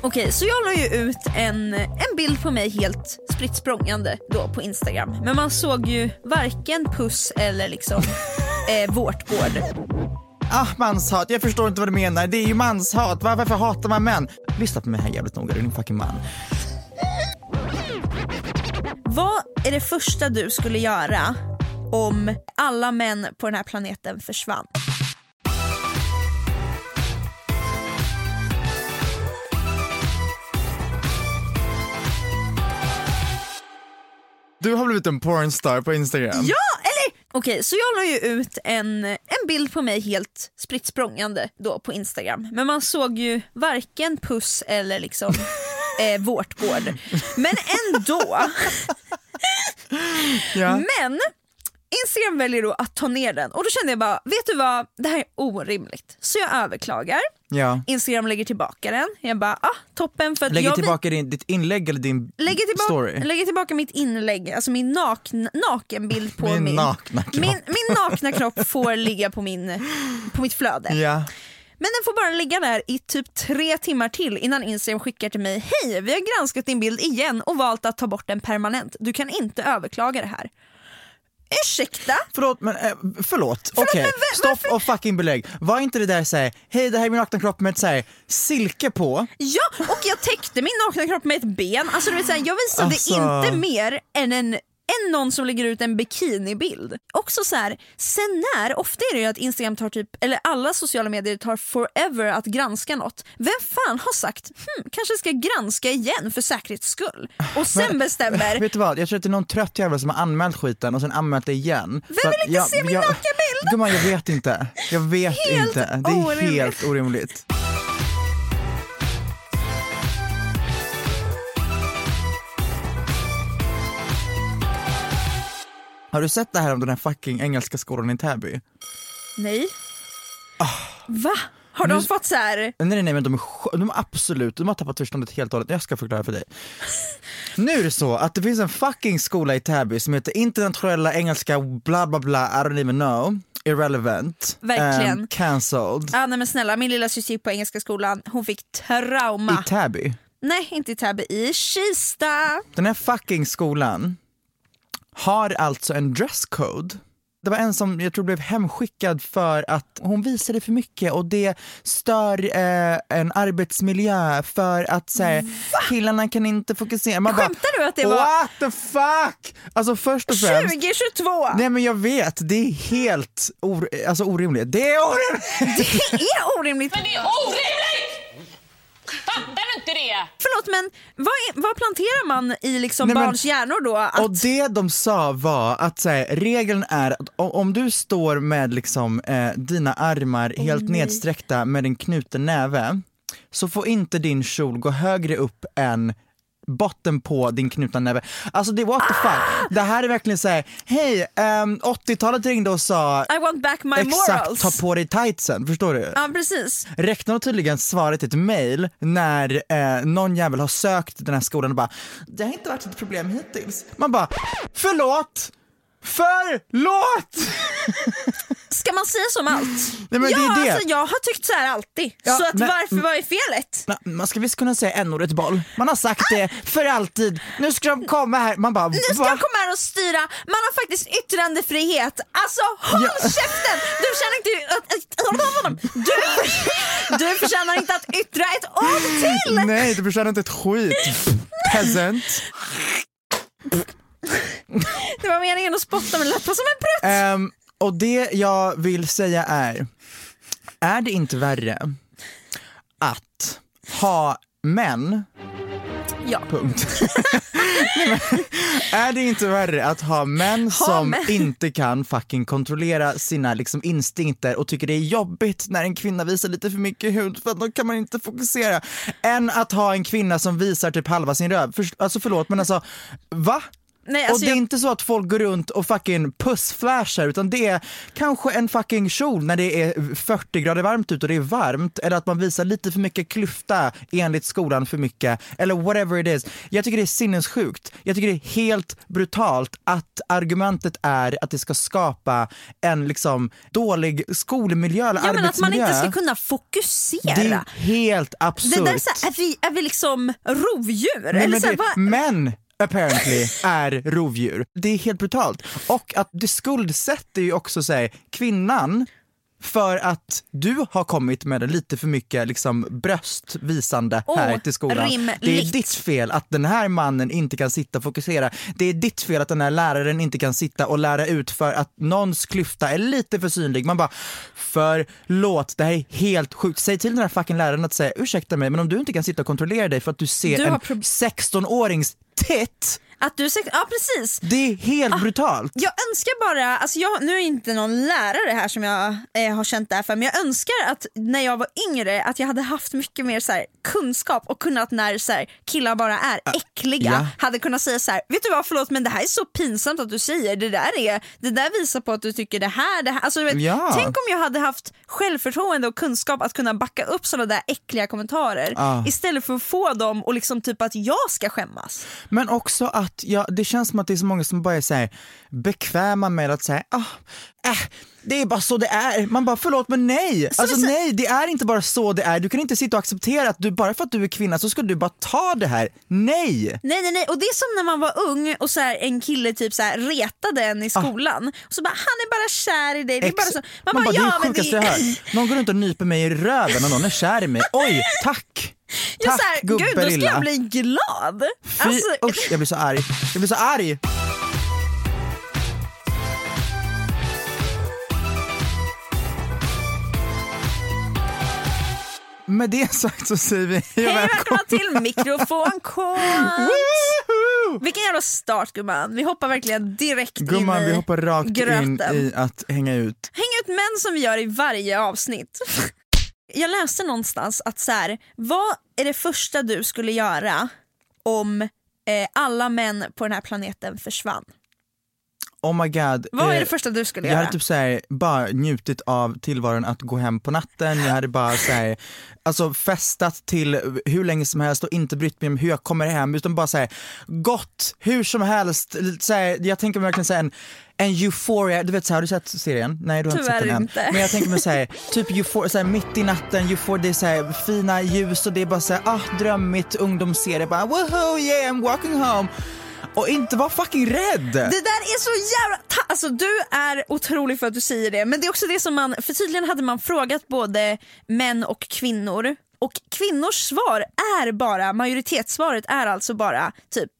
Okej, så jag la ju ut en, en bild på mig helt spritt språngande då på Instagram. Men man såg ju varken puss eller liksom eh, vårtgård. Ah, manshat. Jag förstår inte vad du menar. Det är ju manshat. Var, varför hatar man män? Lyssna på mig här jävligt noga, du är din fucking man. Vad är det första du skulle göra om alla män på den här planeten försvann? Du har blivit en pornstar på Instagram. Ja, eller okej, så jag la ju ut en, en bild på mig helt spritt då på Instagram. Men man såg ju varken puss eller liksom eh, vårtgård. Men ändå. Ja. Men Instagram väljer då att ta ner den och då kände jag bara, vet du vad, det här är orimligt. Så jag överklagar. Ja. Instagram lägger tillbaka den. Jag bara, ah, toppen för att Lägger tillbaka din, ditt inlägg eller din Lägger tillbaka, story? lägger tillbaka mitt inlägg, alltså min nakn, nakenbild på Min min, nakna kropp. min, min nakna kropp får ligga på, min, på mitt flöde. Ja. Men den får bara ligga där i typ tre timmar till innan Instagram skickar till mig Hej, vi har granskat din bild igen och valt att ta bort den permanent. Du kan inte överklaga det här. Ursäkta? Förlåt, men eh, förlåt. Okej, va- stopp och fucking belägg. Var inte det där såhär, hej det här är min nakna kropp med ett såhär silke på? Ja, och jag täckte min nakna kropp med ett ben. Alltså, vet, så här, jag visade Alltså. inte mer än en än någon som lägger ut en bikinibild. Också så här, sen när, ofta är det ju att Instagram tar typ, eller alla sociala medier tar forever att granska något. Vem fan har sagt, hm, kanske ska granska igen för säkerhets skull? Och sen bestämmer, Vet du vad, jag tror att det är någon trött jävel som har anmält skiten och sen anmält det igen. Vem vill inte jag- se min nakenbild? Gumman jag vet inte. Jag vet Helt inte. Det är orimligt. helt orimligt. Har du sett det här om den här fucking engelska skolan i Täby? nej. Va? Har de fått så här, Nej nej nej men de är, de är absolut, de har tappat förståndet helt och hållet. Jag ska förklara för dig. Nu är det så att det finns en fucking skola i Täby som heter internationella engelska bla bla bla, I don't even know, irrelevant, Verkligen. um, cancelled. ah, nej men snälla min lilla syster gick på engelska skolan, hon fick trauma. I Täby. nej inte i Täby, i Kista. Den här fucking skolan har alltså en dresscode. Det var en som jag tror blev hemskickad för att hon visade för mycket och det stör eh, en arbetsmiljö för att så här, killarna kan inte fokusera. Man bara, Skämtar du att det var- What the fuck? Alltså först och främst 2022! Nej men jag vet, det är helt or alltså, orimligt. Det är orimligt! Det är orimligt. Men det är orimligt! Fattar du inte det? Förlåt men vad, är, vad planterar man i liksom Nej, men- barns hjärnor då? Att, Och det de sa var att så här, regeln är att om du står med liksom, eh, dina armar helt nedsträckta med en knuten näve så får inte din kjol gå högre upp än botten på din knutna näve. Alltså det what the fuck. Det här är verkligen såhär, hej, ehm, 80-talet ringde och sa I want back my exakt morals. ta på dig tightsen, förstår du? Ja precis. Rektorn har tydligen svarat ett mail när eh, någon jävel har sökt den här skolan och bara “det har inte varit ett problem hittills”. Man bara “förlåt, Förlåt! Ska man säga som allt? Nej, men ja, det är det. Alltså, jag har tyckt så här alltid. Ja, så att men- varför, vad är felet? Na, Man ska visst kunna säga n-ordet boll. Man har sagt det för alltid. Nu ska de komma här. Man bara Nu ska va? jag komma här och styra, man har faktiskt yttrandefrihet. Alltså håll Ja. käften! Du förtjänar inte att, att, du, du förtjänar inte att yttra ett ord till! Nej, du förtjänar inte ett skit. Peasant. Det var meningen att spotta men lät på som en prutt. Ehm, och det jag vill säga är, är det inte värre att ha män Ja. Punkt. Nej, är det inte värre att ha män Ha som män. inte kan fucking kontrollera sina liksom, instinkter och tycker det är jobbigt när en kvinna visar lite för mycket hud för att då kan man inte fokusera. Än att ha en kvinna som visar typ halva sin röv. För, alltså förlåt men alltså, va? Nej, och alltså det är jag- inte så att folk går runt och fucking pussflashar utan det är kanske en fucking kjol när det är 40 grader varmt ute och det är varmt eller att man visar lite för mycket klyfta enligt skolan för mycket eller whatever it is. Jag tycker det är sinnessjukt. Jag tycker det är helt brutalt att argumentet är att det ska skapa en liksom dålig skolmiljö eller Ja men att man arbetsmiljö. inte ska kunna fokusera. Det är helt absurt. Det där är, så här, är, vi, är vi liksom rovdjur? Nej, Eller men så här, det, vad- män apparently är rovdjur. Det är helt brutalt. Och att det skuldsätter ju också sig kvinnan för att du har kommit med lite för mycket liksom, bröstvisande Åh, här till skolan. rimligt. Det är ditt fel att den här mannen inte kan sitta och fokusera. Det är ditt fel att den här läraren inte kan sitta och lära ut för att någons klyfta är lite för synlig. Man bara, förlåt, det här är helt sjukt. Säg till den här fucking läraren att säga ursäkta mig men om du inte kan sitta och kontrollera dig för att du ser Du en prob- 16-årings Hit. Att du säger, ja precis. det är helt Ah. brutalt. Jag önskar bara, alltså jag, nu är inte någon lärare här som jag eh, har känt det här för, men jag önskar att när jag var yngre att jag hade haft mycket mer så här, kunskap och kunnat när så här, killar bara är äckliga, ja. hade kunnat säga så här, vet du vad förlåt men det här är så pinsamt att du säger, det där, är, det där visar på att du tycker det här, det här. Alltså, vet, Ja. tänk om jag hade haft självförtroende och kunskap att kunna backa upp sådana där äckliga kommentarer Ja. istället för att få dem och liksom typ att jag ska skämmas. Men också att, ja, det känns som att det är så många som bara är så här, bekväma med att säga, ah, äh, det är bara så det är. Man bara förlåt men nej, alltså det är så- nej det är inte bara så det är. Du kan inte sitta och acceptera att du bara för att du är kvinna så ska du bara ta det här. Nej! Nej nej nej och det är som när man var ung och så här, en kille typ så här, retade en i skolan och så bara han är bara kär i dig. Det är bara så. man bara, det är ja, det men sjukaste jag hört. Någon går runt och nyper mig i röven och någon är kär i mig. Oj, tack! Ja, Tack här, gud då ska lilla. jag bli glad. Fy, Alltså, usch, jag blir så arg. Jag blir så arg. Med det sagt så säger vi hej och välkomna. till mikrofonkåt. Woohoo! Vilken jävla start gumman. Vi hoppar verkligen direkt Gumman, in i vi hoppar rakt gröten. in i att hänga ut. Häng ut män som vi gör i varje avsnitt. Jag läste någonstans att så här, vad är det första du skulle göra om eh, alla män på den här planeten försvann? Oh my god. Vad är eh, det första du skulle jag göra? hade typ såhär, bara njutit av tillvaron att gå hem på natten, jag hade bara såhär, alltså festat till hur länge som helst och inte brytt mig om hur jag kommer hem utan bara såhär, gått hur som helst, såhär, jag tänker mig verkligen såhär en, en euphoria, du vet såhär, har du sett serien? Nej du har inte Tyvärr sett den än. inte. Men jag tänker mig såhär, typ euphoria, såhär, mitt i natten, euphoria, det är såhär fina ljus och det är bara såhär, ah drömmigt ungdomsserie, bara woho yeah I'm walking home. Och inte vara fucking rädd! Det där är så jävla... Ta- alltså du är otrolig för att du säger det men det är också det som man, för tydligen hade man frågat både män och kvinnor och kvinnors svar är bara, majoritetssvaret är alltså bara typ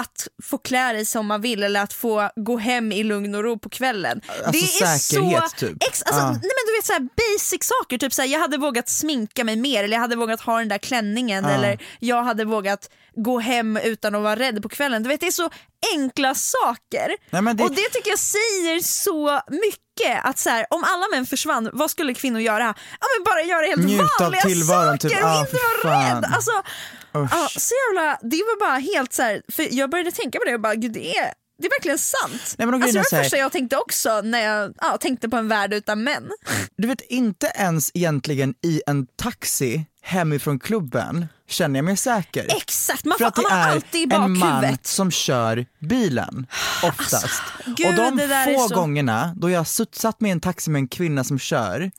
att få klä dig som man vill eller att få gå hem i lugn och ro på kvällen. Alltså det är säkerhet, så, typ. Ex, alltså, Ja. nej, men du vet så här basic saker, typ så här, jag hade vågat sminka mig mer eller jag hade vågat ha den där klänningen Ja. eller jag hade vågat gå hem utan att vara rädd på kvällen. Du vet det är så enkla saker. Nej, det- Och det tycker jag säger så mycket att så här, om alla män försvann, vad skulle kvinnor göra? Ja men bara göra helt Njut vanliga tillvaron, saker typ. och Ah, inte vara rädd. Alltså, Usch. ja, så jävla, det var bara helt så här, för jag började tänka på det och bara gud det är, det är verkligen sant. Nej, men alltså, det är var det första jag tänkte också när jag ja, tänkte på en värld utan män. Du vet inte ens egentligen i en taxi hemifrån klubben känner jag mig säker. Exakt, man För får att det man har är alltid i en man bakhuvudet. som kör bilen oftast. gud, och de det är få så- gångerna då jag har satt med i en taxi med en kvinna som kör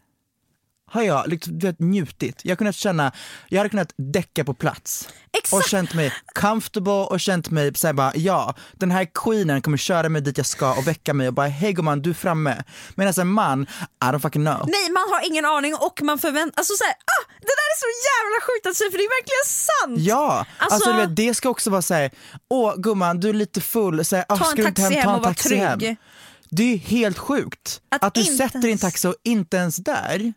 har jag liksom, vet, njutit. Jag kunnat känna, jag hade kunnat däcka på plats. Exakt. Och känt mig comfortable och känt mig såhär bara, ja den här queenen kommer köra mig dit jag ska och väcka mig och bara hej gumman du är framme. Medan en man, I don't fucking know. Nej man har ingen aning och man förväntar alltså så här, ah, det där är så jävla sjukt att säga för det är verkligen sant! Ja, alltså, Alltså- vet, det ska också vara såhär, åh gumman du är lite full, så här, Ta en taxi hem, hem ta en och var taxi hem. trygg. Det är helt sjukt Att att, du sätter din taxi och inte ens där.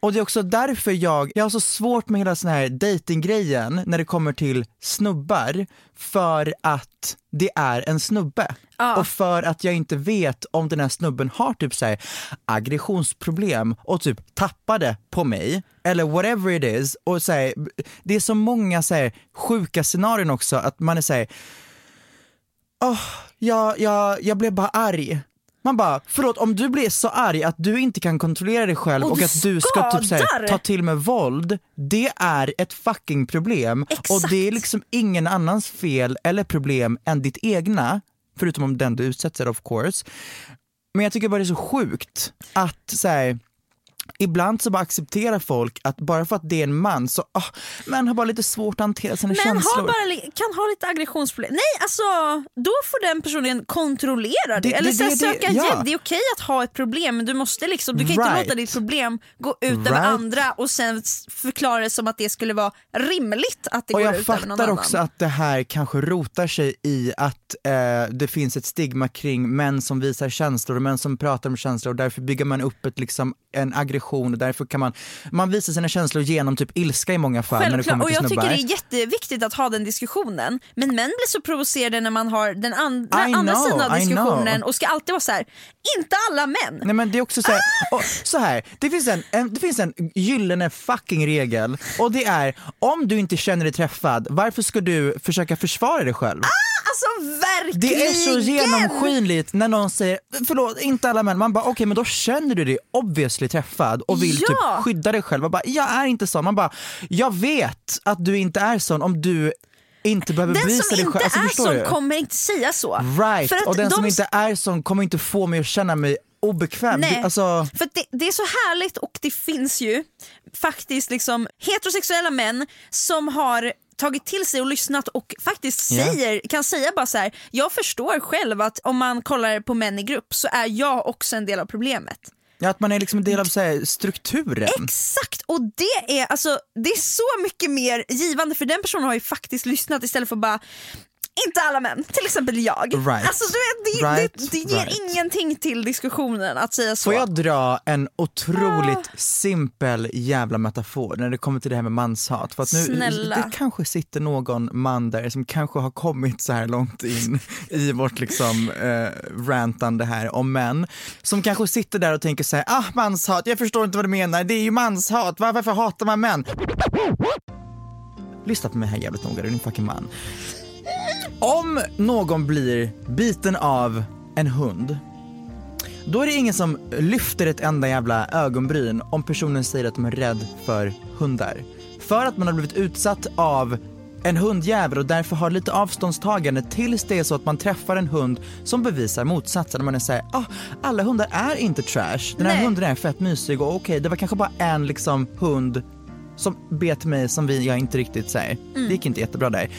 Och det är också därför jag, jag har så svårt med hela sån här datinggrejen när det kommer till snubbar för att det är en snubbe. Ja. Och för att jag inte vet om den här snubben har typ så här aggressionsproblem och typ tappade på mig eller whatever it is. Och så här, det är så många så här, sjuka scenarion också att man är såhär, oh, jag, jag, jag blev bara arg. Man bara, förlåt om du blir så arg att du inte kan kontrollera dig själv Och och, att du ska typ så här, skadar. ta till med våld, det är ett fucking problem. Exakt. Och det är liksom ingen annans fel eller problem än ditt egna, förutom om den du utsätts för of course. Men jag tycker bara det är så sjukt att så här, Ibland så bara accepterar folk att bara för att det är en man så, ah, man har bara lite svårt att hantera sina Men känslor. li- kan ha lite aggressionsproblem. Nej alltså då får den personen kontrollera det. Det- Eller det- det- söka ja. hjälp. Det är okej att ha ett problem men du måste liksom, du kan inte Right. låta ditt problem gå ut över Right. andra och sen förklara det som att det skulle vara rimligt att det Och går jag ut över någon fattar annan. också att det här kanske rotar sig i att eh, det finns ett stigma kring män som visar känslor och män som pratar om känslor och därför bygger man upp ett, liksom, en aggression och därför kan man, man visar sina känslor genom typ ilska i många fall Självklart, och jag tycker det är jätteviktigt att ha den diskussionen. Men män blir så provocerade när man har den andra, I andra know, sidan av diskussionen och ska alltid vara så här. inte alla män. Nej men det är också så här, och, så här det, finns en, en, det finns en gyllene fucking regel och det är om du inte känner dig träffad, varför ska du försöka försvara dig själv? Alltså verkligen! Det är så genomskinligt när någon säger, förlåt inte alla män, man bara okej men då känner du dig obviously träffad och vill Ja. typ skydda dig själv. Man bara, jag är inte sån, man bara, jag vet att du inte är sån om du inte behöver Den bevisa som dig inte själv. Alltså, är sån kommer inte säga så. Right, För att och den de som inte är sån kommer inte få mig att känna mig obekväm. Nej, Alltså, för det, det är så härligt och det finns ju faktiskt liksom heterosexuella män som har tagit till sig och lyssnat och faktiskt säger, kan säga bara så här: jag förstår själv att om man kollar på män i grupp så är jag också en del av problemet. ja, att man är liksom en del av så här, strukturen. Exakt! Och det är, alltså, det är så mycket mer givande för den personen har ju faktiskt lyssnat istället för bara inte alla män, till exempel jag. Right. Alltså, du vet, det, Right, det, det ger right. ingenting till diskussionen att säga så. Får jag dra en Ah. otroligt simpel jävla metafor när det kommer till det här med manshat? För att nu, Snälla. Det kanske sitter någon man där som kanske har kommit så här långt in i vårt liksom eh, rantande här om män. Som kanske sitter där och tänker så här, ah manshat, jag förstår inte vad du menar, det är ju manshat, Va- varför hatar man män? Lyssna på mig här jävligt noga, du är en fucking man. Om någon blir biten av en hund då är det ingen som lyfter ett enda jävla ögonbryn om personen säger att de är rädd för hundar. För att man har blivit utsatt av en hundjävel och därför har lite avståndstagande tills det är så att man träffar en hund som bevisar motsatsen. Man är såhär, ah, alla hundar är inte trash. Den här Nej. hunden är fett mysig och okej, det var kanske bara en liksom hund som bet mig som vi, jag inte riktigt säger. Det gick inte jättebra där.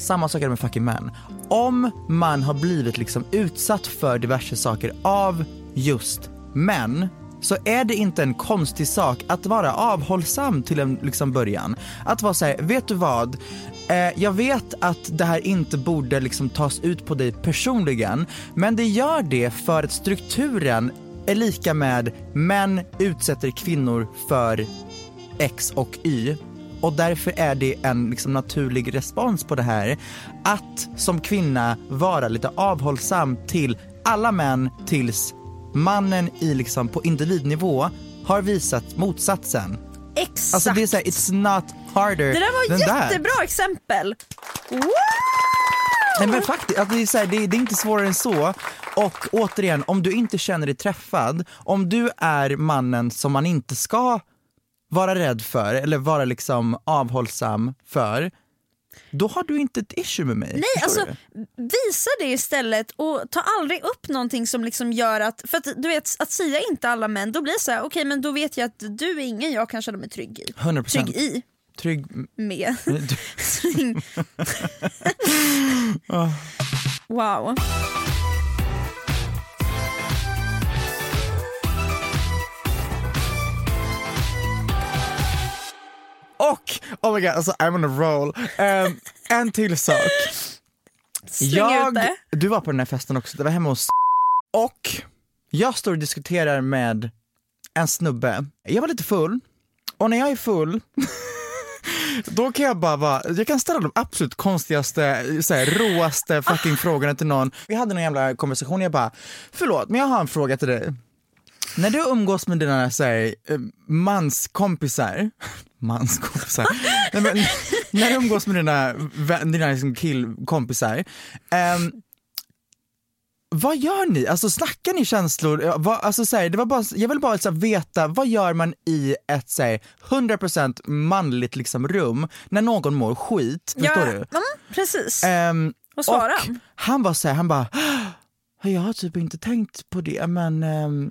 Samma sak är det med fucking män. Om man har blivit liksom utsatt för diverse saker av just män så är det inte en konstig sak att vara avhållsam till en liksom början. Att vara såhär, vet du vad? Eh, jag vet att det här inte borde liksom tas ut på dig personligen, men det gör det för att strukturen är lika med män utsätter kvinnor för X och Y. Och därför är det en liksom naturlig respons på det här att som kvinna vara lite avhållsam till alla män tills mannen i liksom på individnivå har visat motsatsen. Exakt. Alltså det är såhär, it's not harder Det där var that. jättebra exempel. Wow! Nej men faktiskt, alltså det, är så här, det, det är inte svårare än så. Och återigen, om du inte känner dig träffad, om du är mannen som man inte ska vara rädd för eller vara liksom avhållsam för, då har du inte ett issue med mig. Nej, alltså du? visa det istället och ta aldrig upp någonting som liksom gör att, för att du vet att säga inte alla män, då blir det så här, okej men då vet jag att du är ingen jag kan känna mig trygg i. 100%. Trygg i, Trygg... med. Du- wow. Oh my god, alltså I'm on a roll. Ehm, en till sak. Släng det. Du var på den här festen också, det var hemma hos Och jag står och diskuterar med en snubbe. Jag var lite full, och när jag är full Då kan jag bara vara, jag kan ställa de absolut konstigaste, så här, råaste fucking frågorna till någon. Vi hade någon jävla konversation, jag bara, förlåt men jag har en fråga till dig. När du umgås med dina så här, eh, manskompisar, manskompisar, Nej, men, när du umgås med dina, dina liksom killkompisar, ehm, vad gör ni? Alltså snackar ni känslor? Ja, Vad, alltså, så här, det var bara, jag vill bara så här, veta, vad gör man i ett så här, 100% manligt liksom, rum när någon mår skit? Förstår du? Mm, precis. Ehm, Vad svarar och han? Var så här, han bara, "Ah, jag har typ inte tänkt på det men ehm,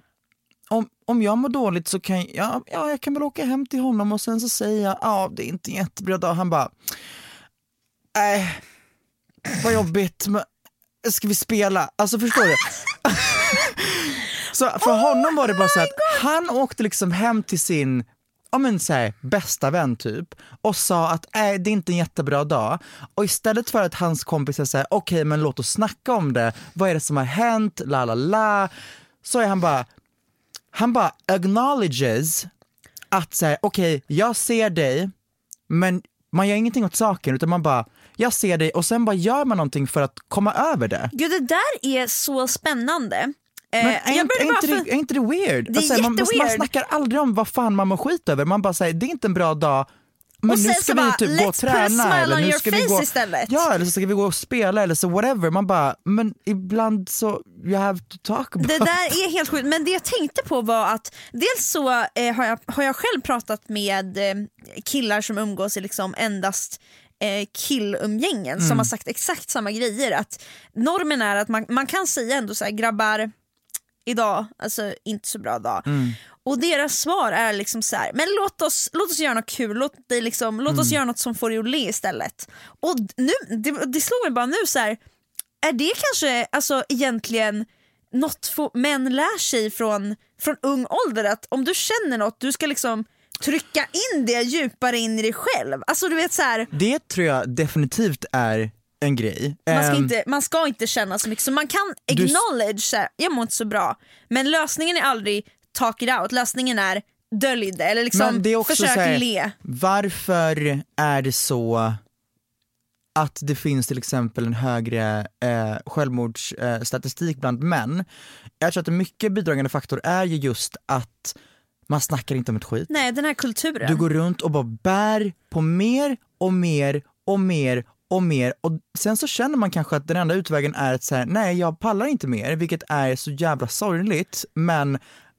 om, om jag mår dåligt så kan jag, ja, ja, jag kan väl åka hem till honom och sen så säger jag, ja det är inte en jättebra dag. Han bara, nej, vad jobbigt, men ska vi spela? Alltså förstår du? så för honom var det bara så att han åkte liksom hem till sin ja, men så här, bästa vän typ och sa att äh, det är inte en jättebra dag och istället för att hans kompisar säger okej men låt oss snacka om det, vad är det som har hänt, la la la, så är han bara, han bara acknowledges att säga okej jag ser dig men man gör ingenting åt saken utan man bara jag ser dig och sen bara gör man någonting för att komma över det. Gud det där är så spännande. Eh, Men är, jag inte, är, inte för- det, är inte det weird? Det är Alltså, man, man snackar aldrig om vad fan man mår skit över, man bara säger det är inte en bra dag men Och nu ska vi bara, typ gå och träna eller nu ska vi gå, istället. Ja eller så ska vi gå och spela eller så whatever, man bara men ibland så you have to talk about Det där är helt sjukt, men det jag tänkte på var att dels så eh, har, jag, har jag själv pratat med eh, killar som umgås i liksom endast eh, killumgängen Mm. som har sagt exakt samma grejer. Att normen är att man, man kan säga ändå så här, grabbar, idag, alltså inte så bra dag. Mm. Och deras svar är liksom så här, men låt oss, låt oss göra något kul, låt, dig liksom, låt Mm. oss göra något som får dig att le istället. Och nu, det, det slår mig bara nu så här, är det kanske alltså egentligen något män lär sig från, från ung ålder? Att om du känner något, du ska liksom trycka in det djupare in i dig själv. Alltså du vet så här, Det tror jag definitivt är en grej. man ska, Ehm, inte, man ska inte känna så mycket, så man kan Du- acknowledge så här, jag mår inte så bra. Men lösningen är aldrig talk it out, lösningen är dölj det eller liksom försök här, le. Varför är det så att det finns till exempel en högre eh, självmordsstatistik eh, bland män? Jag tror att en mycket bidragande faktor är ju just att man snackar inte om ett skit. Nej den här kulturen. Du går runt och bara bär på mer och mer och mer och mer och sen så känner man kanske att den enda utvägen är att säga nej jag pallar inte mer, vilket är så jävla sorgligt, men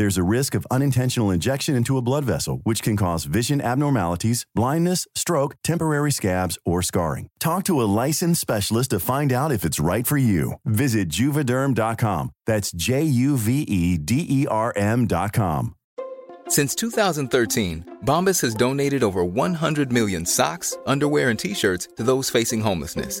There's a risk of unintentional injection into a blood vessel, which can cause vision abnormalities, blindness, stroke, temporary scabs, or scarring. Talk to a licensed specialist to find out if it's right for you. Visit juvederm.com. That's J U V E D E R M.com. Since 2013, Bombas has donated over 100 million socks, underwear, and t shirts to those facing homelessness.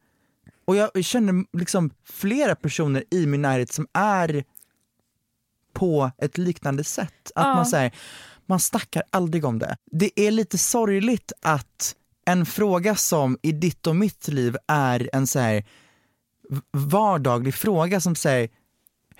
Och jag känner liksom flera personer i min närhet som är på ett liknande sätt. Att Ja. man säger, man snackar aldrig om det. Det är lite sorgligt att en fråga som i ditt och mitt liv är en så här vardaglig fråga som säger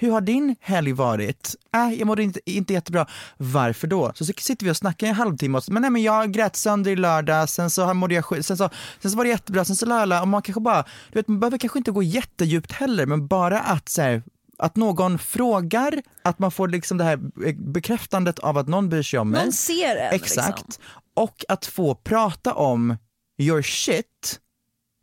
hur har din helg varit? Äh, jag mådde inte, inte jättebra. Varför då? Så sitter vi och snackar i en halvtimme och så, men nej men jag grät sönder i lördag, sen så mådde jag skit, sen så, sen så var det jättebra, sen så lala, och man kanske bara, du vet man behöver kanske inte gå jättedjupt heller, men bara att så här, att någon frågar, att man får liksom det här bekräftandet av att någon bryr sig om mig. Någon ser en. Exakt. Liksom. Och att få prata om your shit,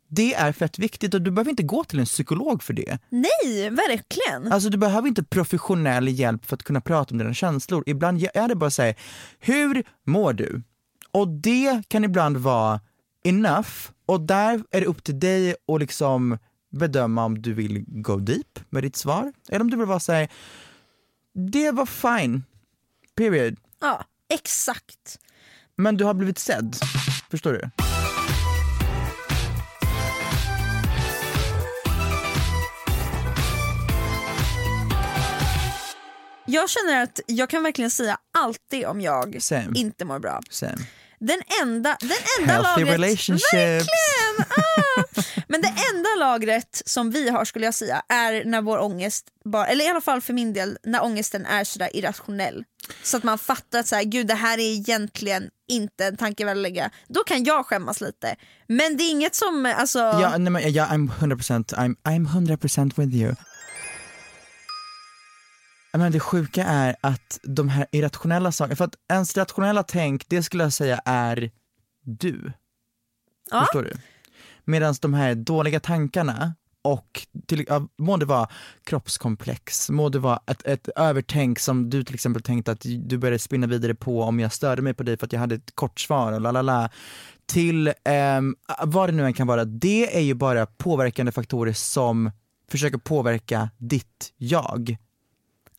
det är fett viktigt och du behöver inte gå till en psykolog för det. Nej, verkligen. Alltså du behöver inte professionell hjälp för att kunna prata om dina känslor. Ibland är det bara säga, hur mår du? Och det kan ibland vara enough och där är det upp till dig att liksom bedöma om du vill go deep med ditt svar eller om du vill bara säga, det var fine, period. Ja, exakt. Men du har blivit sedd, förstår du? Jag känner att jag kan verkligen säga alltid om jag Same. inte mår bra. Sen. Den enda, den enda Healthy lagret... Verkligen! Ah! Men det enda lagret som vi har skulle jag säga är när vår ångest, bara, eller i alla fall för min del, när ångesten är sådär irrationell. Så att man fattar att så här, gud det här är egentligen inte en tanke värd att lägga. Då kan jag skämmas lite. Men det är inget som, alltså... Ja, nej, men, ja, I'm 100% I'm, I'm 100% with you. Men det sjuka är att de här irrationella sakerna, för att ens rationella tänk, det skulle jag säga är du. Ja. Förstår du? Medan de här dåliga tankarna och till, må det vara kroppskomplex, må det vara ett, ett övertänk som du till exempel tänkte att du började spinna vidare på om jag störde mig på dig för att jag hade ett kort svar och lalala till ehm, vad det nu än kan vara, det är ju bara påverkande faktorer som försöker påverka ditt jag.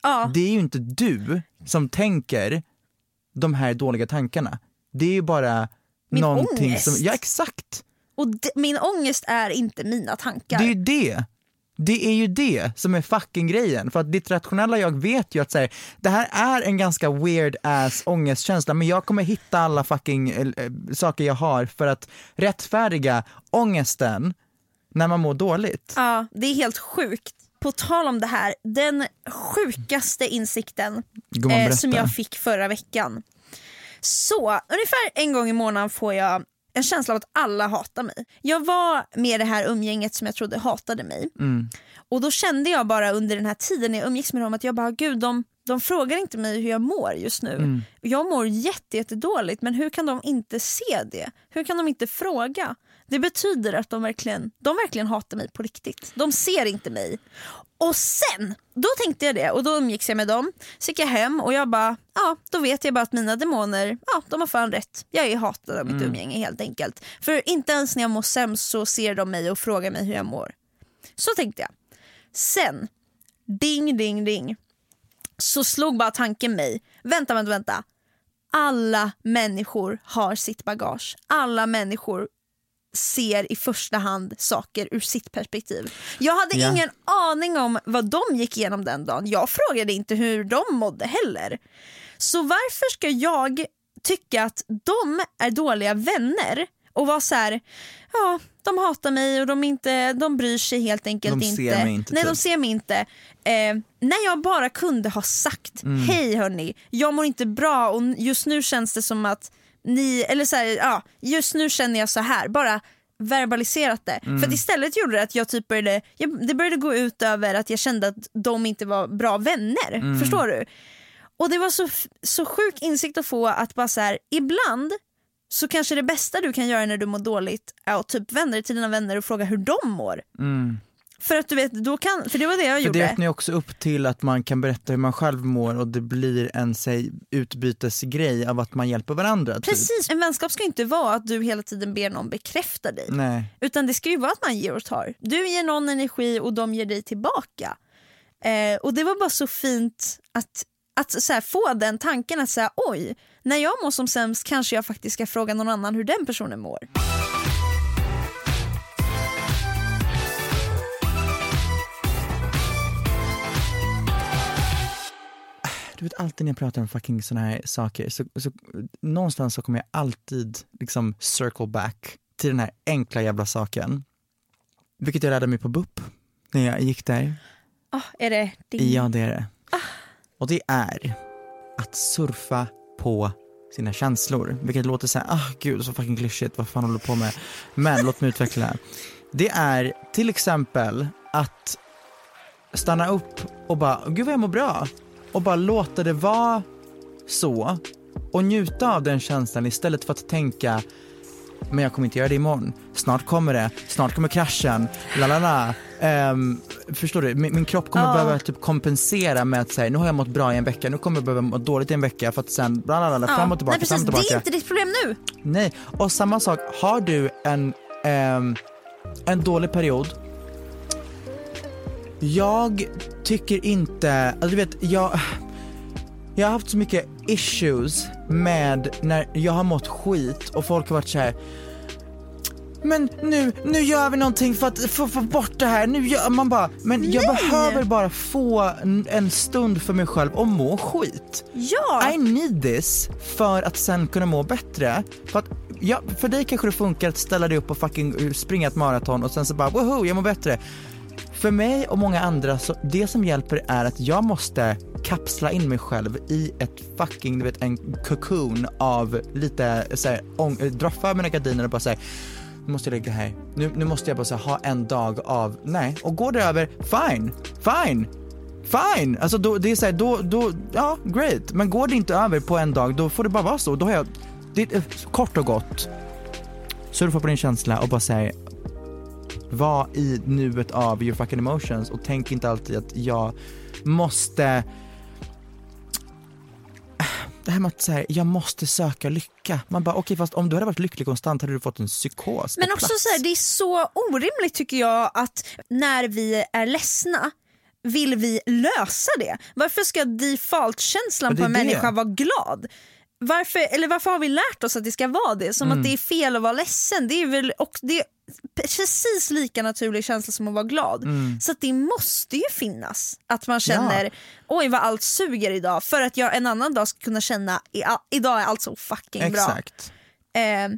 Ja. Det är ju inte du som tänker de här dåliga tankarna. Det är ju bara Min någonting ångest. som, ja exakt, Och min ångest är inte mina tankar. det är ju det. Det är ju det som är fucking grejen. För att ditt rationella jag vet ju att säga, det här är en ganska weird ass ångestkänsla men jag kommer hitta alla fucking eh, saker jag har för att rättfärdiga ångesten när man mår dåligt. Ja, det är helt sjukt. På tal om det här, den sjukaste insikten eh, som jag fick förra veckan. Så, ungefär en gång i månaden får jag en känsla av att alla hatar mig. Jag var med det här umgänget som jag trodde hatade mig. Mm. Och då kände jag bara under den här tiden när jag umgicks med dem att jag bara, gud de, de frågar inte mig hur jag mår just nu. Mm. Jag mår jätte, jättedåligt men hur kan de inte se det? Hur kan de inte fråga? Det betyder att de verkligen, de verkligen hatar mig på riktigt. De ser inte mig. Och sen, då tänkte jag det och då umgicks jag med dem. Så gick jag hem och jag bara, ja då vet jag bara att mina demoner, ja de har fan rätt. Jag är hatad av mitt umgänge helt enkelt. För inte ens när jag mår sämst så ser de mig och frågar mig hur jag mår. Så tänkte jag. Sen, ding ding ding, så slog bara tanken mig, vänta vänta vänta. Alla människor har sitt bagage. Alla människor ser i första hand saker ur sitt perspektiv. Jag hade Ja. ingen aning om vad de gick igenom den dagen. Jag frågade inte hur de mådde heller. Så varför ska jag tycka att de är dåliga vänner och var så här, ja de hatar mig och de, inte, de bryr sig helt enkelt De inte. ser mig inte, Nej typ. de ser mig inte. Eh, när jag bara kunde ha sagt, Mm. hej hörni, jag mår inte bra och just nu känns det som att ni, eller så här, ja, just nu känner jag så här. bara verbaliserat det. Mm. För att istället gjorde det att jag typ började, jag, det började gå ut över att jag kände att de inte var bra vänner. Mm. Förstår du? Och det var så, så sjuk insikt att få att bara så här, ibland så kanske det bästa du kan göra när du mår dåligt är att typ vända dig till dina vänner och fråga hur de mår. För att du vet, då kan, för det var det jag. För gjorde. det öppnar ju också upp till att man kan berätta hur man själv mår och det blir en säg, utbytesgrej av att man hjälper varandra. Typ. Precis, en vänskap ska inte vara att du hela tiden ber någon bekräfta dig. Nej. Utan det ska ju vara att man ger och tar. Du ger någon energi och de ger dig tillbaka. Eh, och det var bara så fint att, att så här, få den tanken att säga oj, när jag mår som sämst kanske jag faktiskt ska fråga någon annan hur den personen mår. Du vet alltid när jag pratar om fucking såna här saker så, så någonstans så kommer jag alltid liksom circle back till den här enkla jävla saken. Vilket jag lärde mig på BUP när jag gick där. Ah, är det din? Ja det är det. Och det är att surfa på sina känslor. Vilket låter såhär, ah gud så fucking klyschigt, vad fan håller du på med? Men låt mig utveckla. Det är till exempel att stanna upp och bara, gud vad jag mår bra. Och bara låta det vara så och njuta av den känslan istället för att tänka men jag kommer inte göra det imorgon. Snart kommer det, snart kommer kraschen, la la la. Ehm, förstår du? Min, min kropp kommer Ja. behöva typ kompensera med att säga nu har jag mått bra i en vecka, nu kommer jag behöva må dåligt i en vecka för att sen bla la la, Ja. fram och tillbaka, Nej, fram precis. och Det tillbaka. är inte ditt problem nu. Nej, och samma sak, har du en, ehm, en dålig period jag tycker inte, alltså du vet, jag, jag har haft så mycket issues med när jag har mått skit och folk har varit så här. Men nu, nu gör vi någonting för att få, få bort det här. Nu gör man bara, men jag Nej! behöver bara få en, en stund för mig själv och må skit. Ja. I need this för att sen kunna må bättre. För, att, ja, för dig kanske det funkar att ställa dig upp och fucking springa ett maraton och sen så bara woho, jag mår bättre. För mig och många andra, så det som hjälper är att jag måste kapsla in mig själv i ett fucking, du vet en cocoon av lite såhär, ång- dra för mina gardiner och bara säga nu måste jag ligga här, nu, nu måste jag bara här, ha en dag av, nej, och går det över, fine, fine, fine, alltså då, det är såhär, då, då, ja great, men går det inte över på en dag då får det bara vara så, då har jag, det eh, kort och gott, surfa på din känsla och bara säga var i nuet av your fucking emotions och tänk inte alltid att jag måste det här med att säga, jag måste söka lycka. Man bara okej fast om du hade varit lycklig konstant hade du fått en psykos Men också plats. så här, det är så orimligt tycker jag att när vi är ledsna vill vi lösa det. Varför ska default-känslan på en det. människa vara glad? Varför, eller varför har vi lärt oss att det ska vara det? Som Mm. att det är fel att vara ledsen. Det är väl och det precis lika naturlig känsla som att vara glad. Mm. Så det måste ju finnas att man känner oj vad allt suger idag för att jag en annan dag ska kunna känna "I- idag är allt så fucking bra. Exakt. Eh,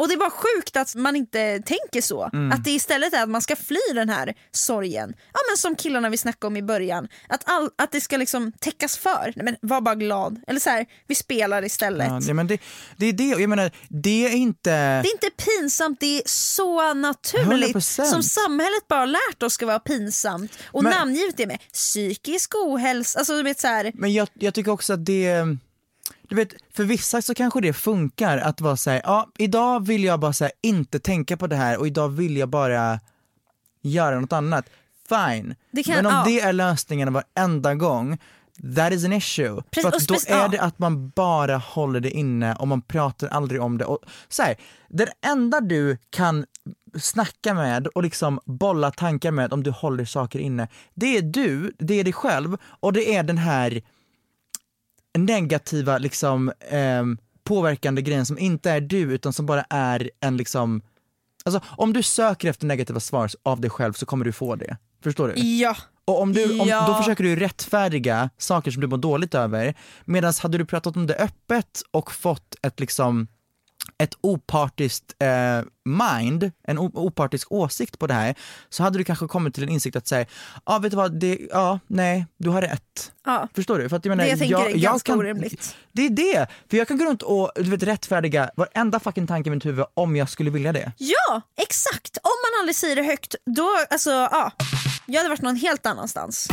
och det är bara sjukt att man inte tänker så. Mm. Att det istället är att man ska fly den här sorgen. Ja men som killarna vi snackade om i början. Att, all, att det ska liksom täckas för. Nej, men var bara glad. Eller så här, vi spelar istället. Ja, men det, det är det, jag menar det är inte Det är inte pinsamt, det är så naturligt. 100%. Som samhället bara lärt oss ska vara pinsamt. Och Men- namngivet det med psykisk ohälsa. Alltså, du vet, så här, Men jag, jag tycker också att det, du vet, för vissa så kanske det funkar att vara såhär, ja idag vill jag bara här, inte tänka på det här och idag vill jag bara göra något annat. Fine. Kan- Men om ja. det är lösningen varenda gång, that is an issue. Precis, för då är ja. det att man bara håller det inne och man pratar aldrig om det. Och, så här, den enda du kan snacka med och liksom bolla tankar med om du håller saker inne, det är du, det är dig själv och det är den här negativa liksom ehm, påverkande grejen som inte är du utan som bara är en liksom Alltså om du söker efter negativa svar av dig själv så kommer du få det. Förstår du? ja. Och om du, om, Ja. då försöker du rättfärdiga saker som du mår dåligt över medan hade du pratat om det öppet och fått ett liksom ett opartiskt eh, mind, en opartisk åsikt på det här, så hade du kanske kommit till en insikt att säga, ja ah, vet du vad, det, ja, nej, du har rätt. Ja. Förstår du? För att jag menar, Det jag tänker jag, är jag ganska kan, orimligt. Det är det! För jag kan gå runt och du vet, rättfärdiga varenda fucking tanke i mitt huvud om jag skulle vilja det. Ja, exakt! Om man aldrig säger det högt, då, alltså ja. Jag hade varit någon helt annanstans.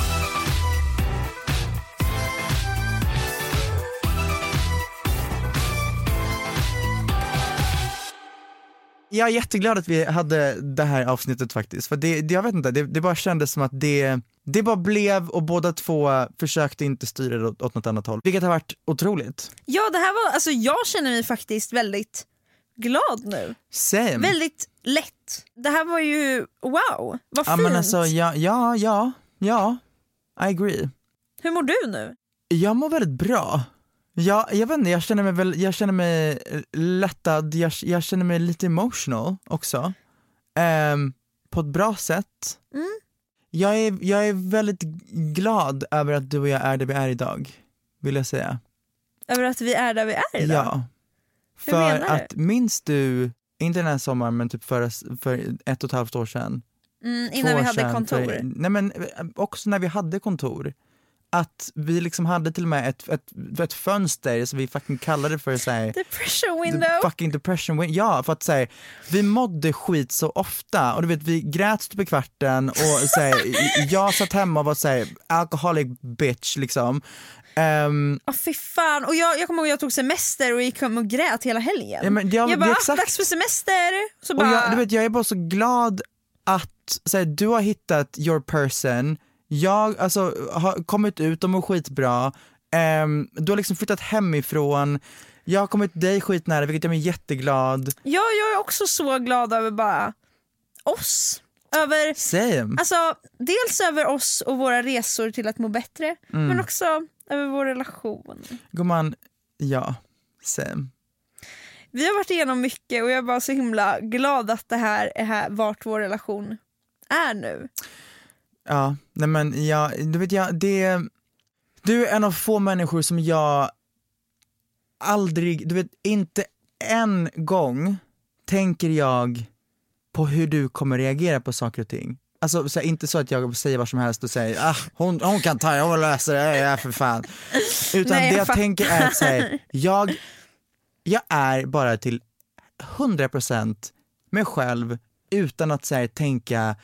Jag är jätteglad att vi hade det här avsnittet faktiskt, för det, det, jag vet inte, det, det bara kändes som att det, det bara blev och båda två försökte inte styra det åt, åt något annat håll, vilket har varit otroligt. Ja, det här var, alltså jag känner mig faktiskt väldigt glad nu. Same. Väldigt lätt. Det här var ju, wow, vad ja fint. men alltså, ja, ja, ja, ja, I agree. Hur mår du nu? Jag mår väldigt bra. Jag, jag vet inte, jag känner mig, väl, jag känner mig lättad, jag, jag känner mig lite emotional också. Ehm, på ett bra sätt. Mm. Jag, är, jag är väldigt glad över att du och jag är där vi är idag, vill jag säga. Över att vi är där vi är idag? Ja. Hur För menar du? att minns du, inte den här sommaren men typ för, för ett och ett halvt år sedan. Mm, innan vi hade sedan, kontor. För, nej men eh, också när vi hade kontor. Att vi liksom hade till och med ett, ett, ett fönster som vi fucking kallade för såhär Depression The window. fucking depression window. Ja, för att säga, vi mådde skit så ofta och du vet vi grät stup i kvarten och så här, jag satt hemma och var såhär alcoholic bitch liksom. Ehm, Åh fy fan. Och jag, jag kommer ihåg jag tog semester och gick hem och grät hela helgen. Ja, men det- jag bara, exakt. dags för semester. Så och bara, jag, du vet, jag är bara så glad att så här, du har hittat your person, jag alltså, har kommit ut och mår skitbra, Ehm, du har liksom flyttat hemifrån, jag har kommit dig skitnära vilket gör mig jätteglad. ja, jag är också så glad över bara oss. Över, Same. alltså, dels över oss och våra resor till att må bättre, Mm. men också över vår relation. Gumman, ja, same. Vi har varit igenom mycket och jag är bara så himla glad att det här är här, vart vår relation är nu. Ja, nej men ja, du vet jag, det, du är en av få människor som jag aldrig, du vet inte en gång tänker jag på hur du kommer reagera på saker och ting. Alltså så här, inte så att jag säger vad som helst och säger ah, hon, hon kan ta det, hon löser det, ja för fan. Utan Nej, jag det jag fattar. tänker är att säga, jag, jag är bara till 100% mig själv utan att så här, tänka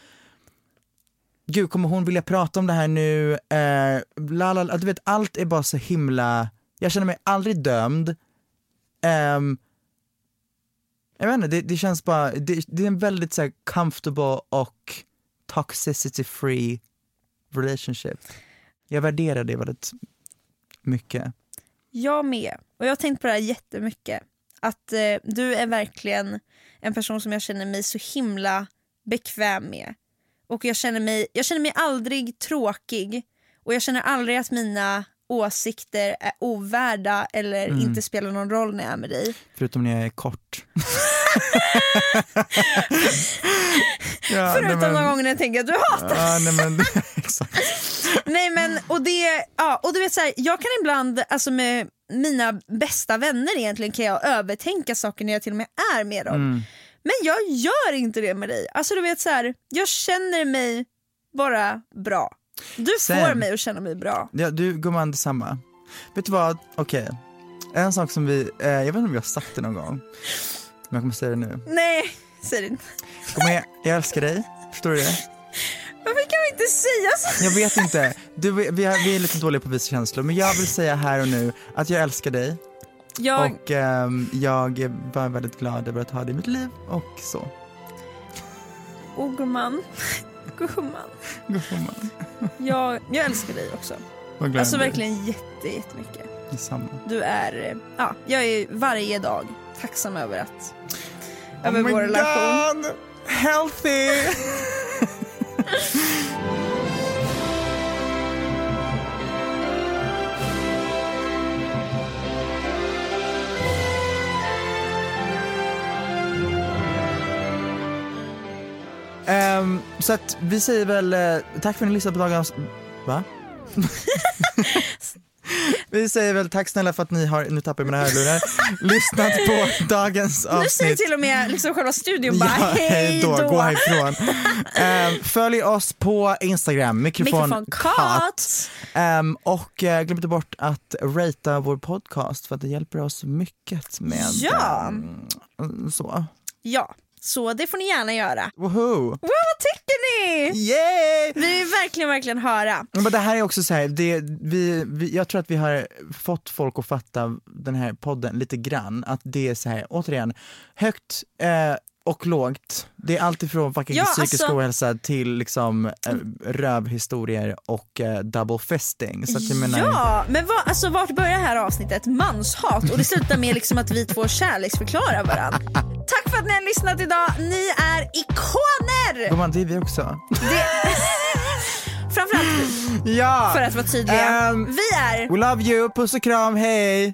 gud kommer hon vilja prata om det här nu? Eh, lalala. Du vet allt är bara så himla, jag känner mig aldrig dömd. Eh, jag vet inte, det, det känns bara, det, det är en väldigt så här, comfortable och toxicity free relationship. Jag värderar det väldigt mycket. Jag med. Och jag har tänkt på det här jättemycket. Att eh, du är verkligen en person som jag känner mig så himla bekväm med. Och jag känner mig, jag känner mig aldrig tråkig och jag känner aldrig att mina åsikter är ovärda eller Mm. inte spelar någon roll när jag är med dig. Förutom när jag är kort. ja, Förutom men- någon gång när jag tänker att du hatar Ja, nej, men, exakt. Nej men och det, ja och du vet så här, jag kan ibland, alltså med mina bästa vänner egentligen kan jag övertänka saker när jag till och med är med dem. Mm. Men jag gör inte det med dig. Alltså du vet så här, jag känner mig bara bra. Du får Same. mig att känna mig bra. Ja, du gumman detsamma. Vet du vad, okej. En sak som vi, eh, jag vet inte om vi har sagt det någon gång, men jag kommer säga det nu. Nej, säg det inte. Kom igen, jag älskar dig, förstår du det? Varför kan vi inte säga så? Jag vet inte, du, vi, vi är lite dåliga på att visa känslor, men jag vill säga här och nu att jag älskar dig Jag, och ehm, jag bara väldigt glad över att ha dig i mitt liv och så. oh gumman, gumman. Gumman, Jag, jag älskar dig också. Alltså verkligen jätte, jättemycket. Detsamma. Du är, eh, ja, jag är varje dag tacksam över att, Oh över my vår relation. God, healthy! Ehm, så att vi säger väl eh, tack för att ni lyssnade på dagens... Va? Vi säger väl tack snälla för att ni har, nu tappar jag mina hörlurar, lyssnat på dagens avsnitt. Nu säger till och med liksom själva studion bara Ja, hej då. gå härifrån. Ehm, följ oss på Instagram, mikrofon, Mikrofon Kat. Ehm, och eh, glöm inte bort att ratea vår podcast för att det hjälper oss mycket med Ja. ehm, så. Ja, så det får ni gärna göra. Woho! Wow, vad tycker ni? Yay! Vi vill verkligen, verkligen höra. Men det här är också så här, det, vi, vi, jag tror att vi har fått folk att fatta den här podden lite grann, att det är så här, återigen, högt eh, och lågt. Det är alltifrån fucking Ja, psykisk alltså- ohälsa till liksom eh, rövhistorier och eh, double fisting. Så att jag menar, Ja, men vad, alltså, vart börjar det här avsnittet? Manshat och det slutar med liksom att vi två kärleksförklarar varandra. Tack för att ni har lyssnat idag. Ni är ikoner! Gumman, det är vi också. Det... Framförallt vi, Ja! för att vara tydliga. Ehm, vi är... We love you, puss och kram, hej!